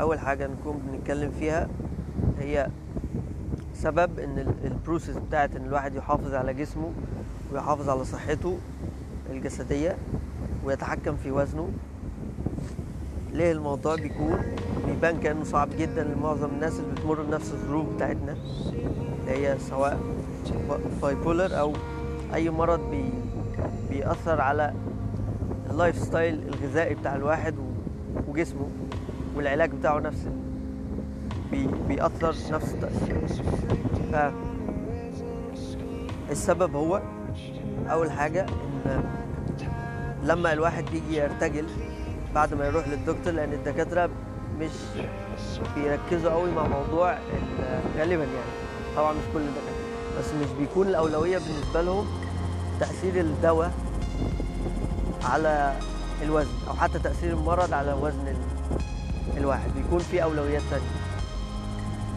أول حاجة نكون بنتكلم فيها هي سبب إن ال- ال process بتاعت إن الواحد يحافظ على جسمه ويحافظ على صحته الجسدية ويتحكم في وزنه. ليه الموضوع بيكون بيبان كأنه صعب جدا؟ لمعظم الناس اللي بتمر بنفس الظروف بتاعتنا اللي هي سواء bipolar أو أي مرض بي بيأثر على ال lifestyle الغذائي بتاع الواحد وجسمه. والعلاج بتاعه نفس بي بيأثر نفس التأثير. ف السبب هو أول حاجة إن لما الواحد بيجي يرتجل بعد ما يروح للدكتور لأن الدكاترة مش بيركزوا قوي مع موضوع ال- غالبا يعني. طبعا مش كل الدكاترة بس مش بيكون الأولوية بالنسبة لهم تأثير الدواء على الوزن أو حتى تأثير المرض على وزن الواحد بيكون في أولويات تانية.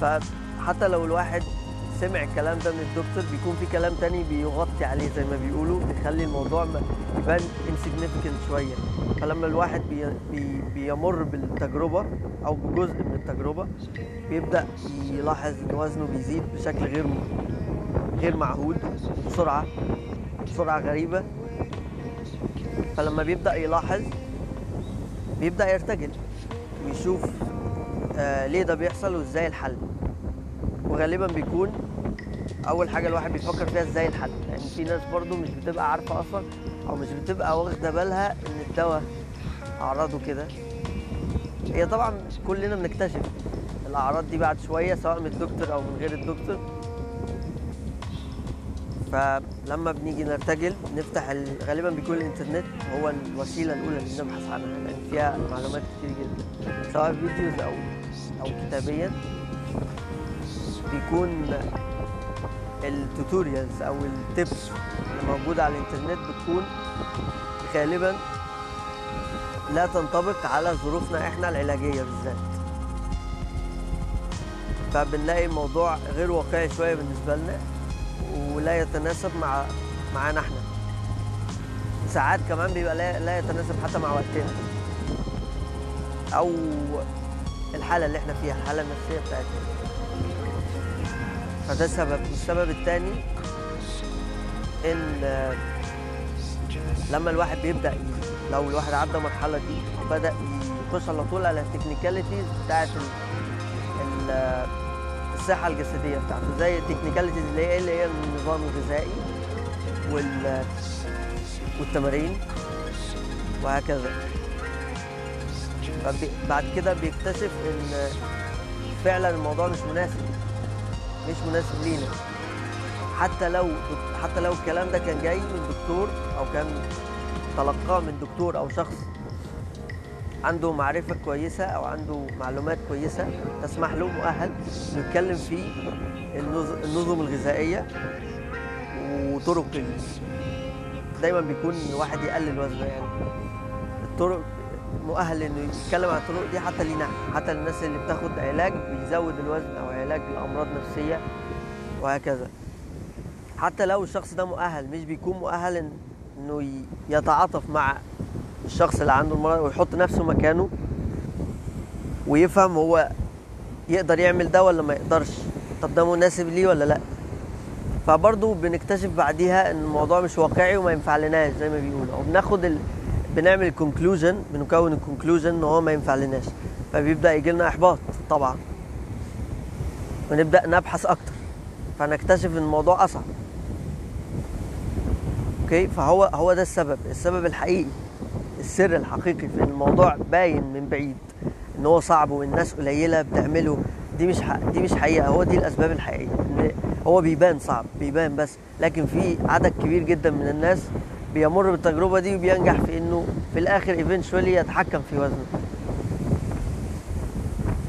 فحتى لو الواحد سمع الكلام ده من الدكتور بيكون في كلام تاني بيغطي عليه زي ما بيقولوا بيخلي الموضوع يبان insignificant شوية. فلما الواحد بي بي بيمر بالتجربة أو بجزء من التجربة بيبدأ يلاحظ إن وزنه بيزيد بشكل غير غير معهود بسرعة بسرعة غريبة. فلما بيبدأ يلاحظ بيبدأ يرتجل. ويشوف آه ليه ده بيحصل وإزاي الحل. وغالبا بيكون أول حاجة الواحد بيفكر فيها إزاي الحل. لأن يعني في ناس برضو مش بتبقى عارفة أصلا أو مش بتبقى واخدة بالها إن الدواء أعراضه كده. هي طبعا كلنا بنكتشف الأعراض دي بعد شوية سواء من الدكتور أو من غير الدكتور. فلما بنيجي نرتجل نفتح ال... غالبا بيكون الإنترنت هو الوسيلة الأولى اللي بنبحث عنها لأن فيها معلومات كتير جدا. سواء videos أو أو كتابيا. بيكون ال tutorials أو ال tips اللي موجودة على الإنترنت بتكون غالبا لا تنطبق على ظروفنا إحنا العلاجية بالذات. فبنلاقي الموضوع غير واقعي شوية بالنسبة لنا. ولا يتناسب مع معانا إحنا. ساعات كمان بيبقى لا, لا يتناسب حتى مع وقتنا. أو الحالة اللي إحنا فيها الحالة النفسية بتاعتنا. فده سبب. والسبب الثاني إن لما الواحد بيبدأ لو الواحد عدى المرحلة دي وبدأ يخش على طول على ال technicalities بتاعت ال الصحه الجسدية بتاعته زي ال technicalities اللي هي اللي هي النظام الغذائي وال والتمارين وهكذا. بعد كده بيكتشف إن فعلا الموضوع مش مناسب مش مناسب لينا. حتى لو حتى لو الكلام ده كان جاي من دكتور أو كان تلقاه من دكتور أو شخص عنده معرفة كويسة أو عنده معلومات كويسة تسمح له مؤهل يتكلم في النظ- النظم الغذائية وطرق دايما بيكون الواحد يقلل وزنه يعني. الطرق مؤهل إنه يتكلم عن الطرق دي حتى لينا حتى للناس اللي بتاخد علاج بيزود الوزن أو علاج لامراض نفسيه وهكذا. حتى لو الشخص ده مؤهل مش بيكون مؤهل إنه يتعاطف مع الشخص اللي عنده المرض ويحط نفسه مكانه ويفهم هو يقدر يعمل ده ولا ما يقدرش. طب ده مناسب ليه ولا لأ؟ فبرضه بنكتشف بعديها إن الموضوع مش واقعي وما ينفع لناش زي ما بيقولوا. أو بناخد ال... بنعمل ال conclusion بنكون ال conclusion إن هو ما ينفع لناش فبيبدأ يجي لنا إحباط طبعا. ونبدأ نبحث أكتر. فنكتشف إن الموضوع أصعب. okay؟ فهو هو ده السبب. السبب الحقيقي. السر الحقيقي في الموضوع باين من بعيد إن هو صعب والناس قليلة بتعمله. دي مش حق دي مش حقيقة هو دي الأسباب الحقيقية إن هو بيبان صعب بيبان بس. لكن في عدد كبير جدا من الناس بيمر بالتجربة دي وبينجح في إنه في الآخر ايفينشولي يتحكم في وزنه.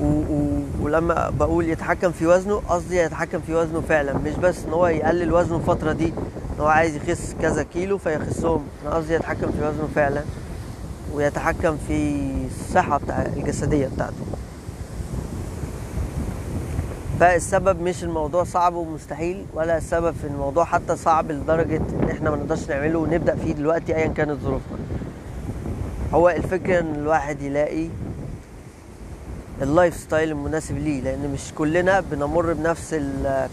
و و ولما بقول يتحكم في وزنه قصدي يتحكم في وزنه فعلا مش بس إن هو يقلل وزنه الفترة دي هو عايز يخس كذا كيلو فيخسهم. أنا قصدي يتحكم في وزنه فعلا. ويتحكم في الصحة بتاع الجسدية بتاعته. فالسبب مش الموضوع صعب ومستحيل ولا السبب في الموضوع حتى صعب لدرجة إن إحنا ما نقدرش نعمله ونبدأ فيه دلوقتي ايا كانت ظروفنا. هو الفكرة إن الواحد يلاقي ال lifestyle المناسب ليه لأن مش كلنا بنمر بنفس ال-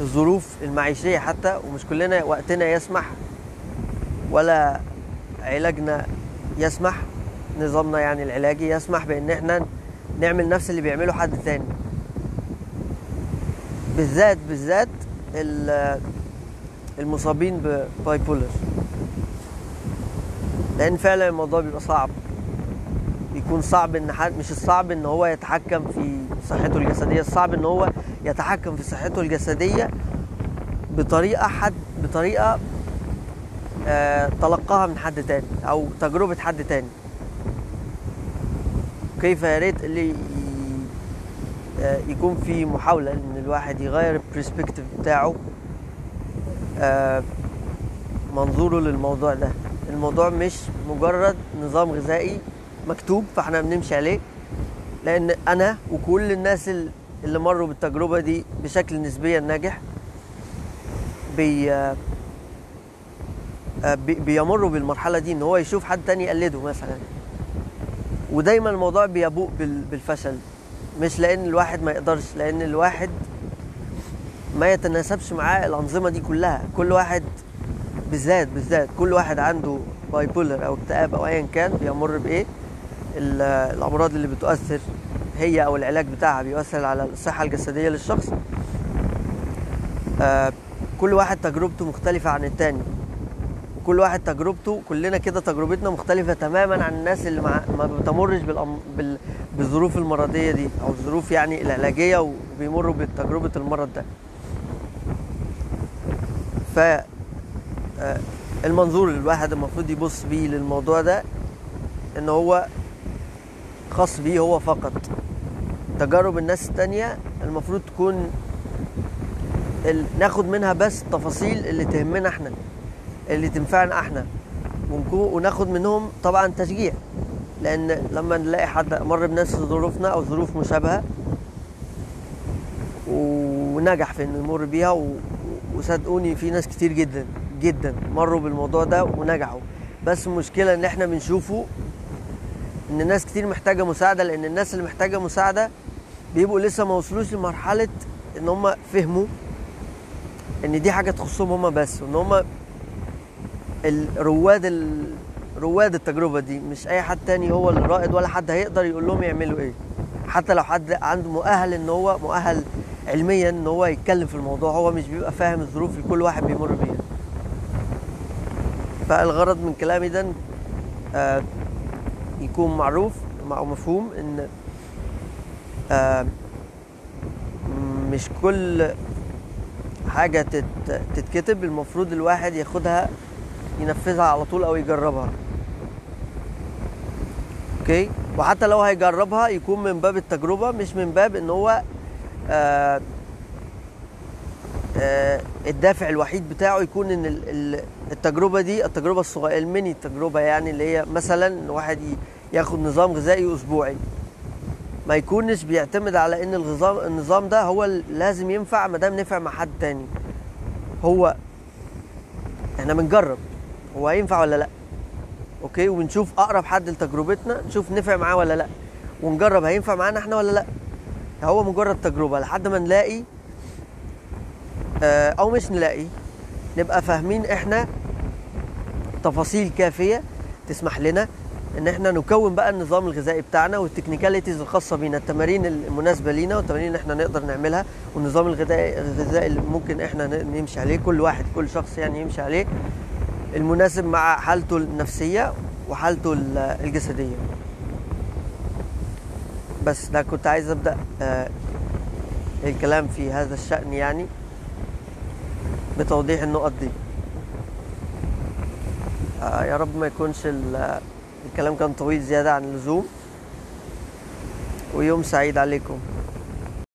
الظروف المعيشية حتى ومش كلنا وقتنا يسمح ولا علاجنا يسمح نظامنا يعني العلاجي يسمح بإن إحنا نعمل نفس اللي بيعمله حد تاني. بالذات بالذات ال- المصابين بباي بولر لأن فعلا الموضوع بيبقى صعب. بيكون صعب إن حد مش الصعب إن هو يتحكم في صحته الجسدية الصعب إن هو يتحكم في صحته الجسدية بطريقة حد بطريقة تلقاها من حد تاني أو تجربة حد تاني. كيف يا ريت اللي آه، يكون في محاولة إن الواحد يغير ال perspective بتاعه آه، منظوره للموضوع ده. الموضوع مش مجرد نظام غذائي مكتوب فإحنا بنمشي عليه لأن أنا وكل الناس ال- اللي مروا بالتجربة دي بشكل نسبيا ناجح بي آه، بي- بيمروا بالمرحلة دي إن هو يشوف حد تاني يقلده مثلا. ودايما الموضوع بيبوء بال- بالفشل. مش لأن الواحد ما يقدرش لأن الواحد ما يتناسبش معاه الأنظمة دي كلها. كل واحد بالذات بالذات كل واحد عنده bipolar أو اكتئاب أو ايا كان بيمر بإيه؟ ال- الأمراض اللي بتؤثر هي أو العلاج بتاعها بيؤثر على الصحة الجسدية للشخص. آه كل واحد تجربته مختلفة عن التاني. وكل واحد تجربته كلنا كده تجربتنا مختلفة تماما عن الناس اللي مع ما بتمرش بالأم... بال... بالظروف المرضية دي أو الظروف يعني العلاجية وبيمروا بتجربة المرض ده. ف آه، المنظور اللي الواحد المفروض يبص بيه للموضوع ده إن هو خاص بيه هو فقط. تجارب الناس التانية المفروض تكون ال... ناخد منها بس التفاصيل اللي تهمنا إحنا. اللي تنفعنا إحنا. وناخد منهم طبعا تشجيع. لأن لما نلاقي حد مر بنفس ظروفنا أو ظروف مشابهة ونجح في إنه يمر بيها و... وصدقوني في ناس كتير جدا جدا مروا بالموضوع ده ونجحوا. بس المشكلة إن إحنا بنشوفه إن ناس كتير محتاجة مساعدة لأن الناس اللي محتاجة مساعدة بيبقوا لسه ما وصلوش لمرحلة إن هم فهموا إن دي حاجة تخصهم هم بس وإن هم الرواد ال... رواد التجربة دي. مش أي حد تاني هو الرائد ولا حد هيقدر يقول لهم يعملوا إيه. حتى لو حد عنده مؤهل إن هو مؤهل علميا إن هو يتكلم في الموضوع هو مش بيبقى فاهم الظروف اللي كل واحد بيمر بيها. فالغرض من كلامي ده آه يكون معروف أو مفهوم إن آه مش كل حاجة تت- تتكتب. المفروض الواحد ياخدها ينفذها على طول أو يجربها. أوكي؟ وحتى لو هيجربها يكون من باب التجربة مش من باب إن هو آه آه الدافع الوحيد بتاعه يكون إن ال- ال- التجربة دي التجربة الصغيرة الميني التجربة يعني اللي هي مثلا واحد ياخد نظام غذائي أسبوعي. ما يكونش بيعتمد على إن النظام ده هو لازم ينفع ما دام نفع مع حد تاني. هو إحنا بنجرب. هو هينفع ولا لا؟ okay وبنشوف أقرب حد لتجربتنا نشوف نفع معاه ولا لا. ونجرب هينفع معانا إحنا ولا لا. هو مجرد تجربة لحد ما نلاقي آه، أو مش نلاقي نبقى فاهمين إحنا تفاصيل كافية تسمح لنا إن إحنا نكون بقى النظام الغذائي بتاعنا والتكنيكاليتيز الخاصة بينا التمارين المناسبة لينا والتمارين اللي إحنا نقدر نعملها والنظام الغذائي الغذائي اللي ممكن إحنا نمشي عليه كل واحد كل شخص يعني يمشي عليه. المناسب مع حالته النفسية وحالته ال- الجسدية. بس ده كنت عايز أبدأ آه، الكلام في هذا الشأن يعني بتوضيح النقط دي. آه، يا رب ما يكونش ال- الكلام كان طويل زيادة عن اللزوم. ويوم سعيد عليكم.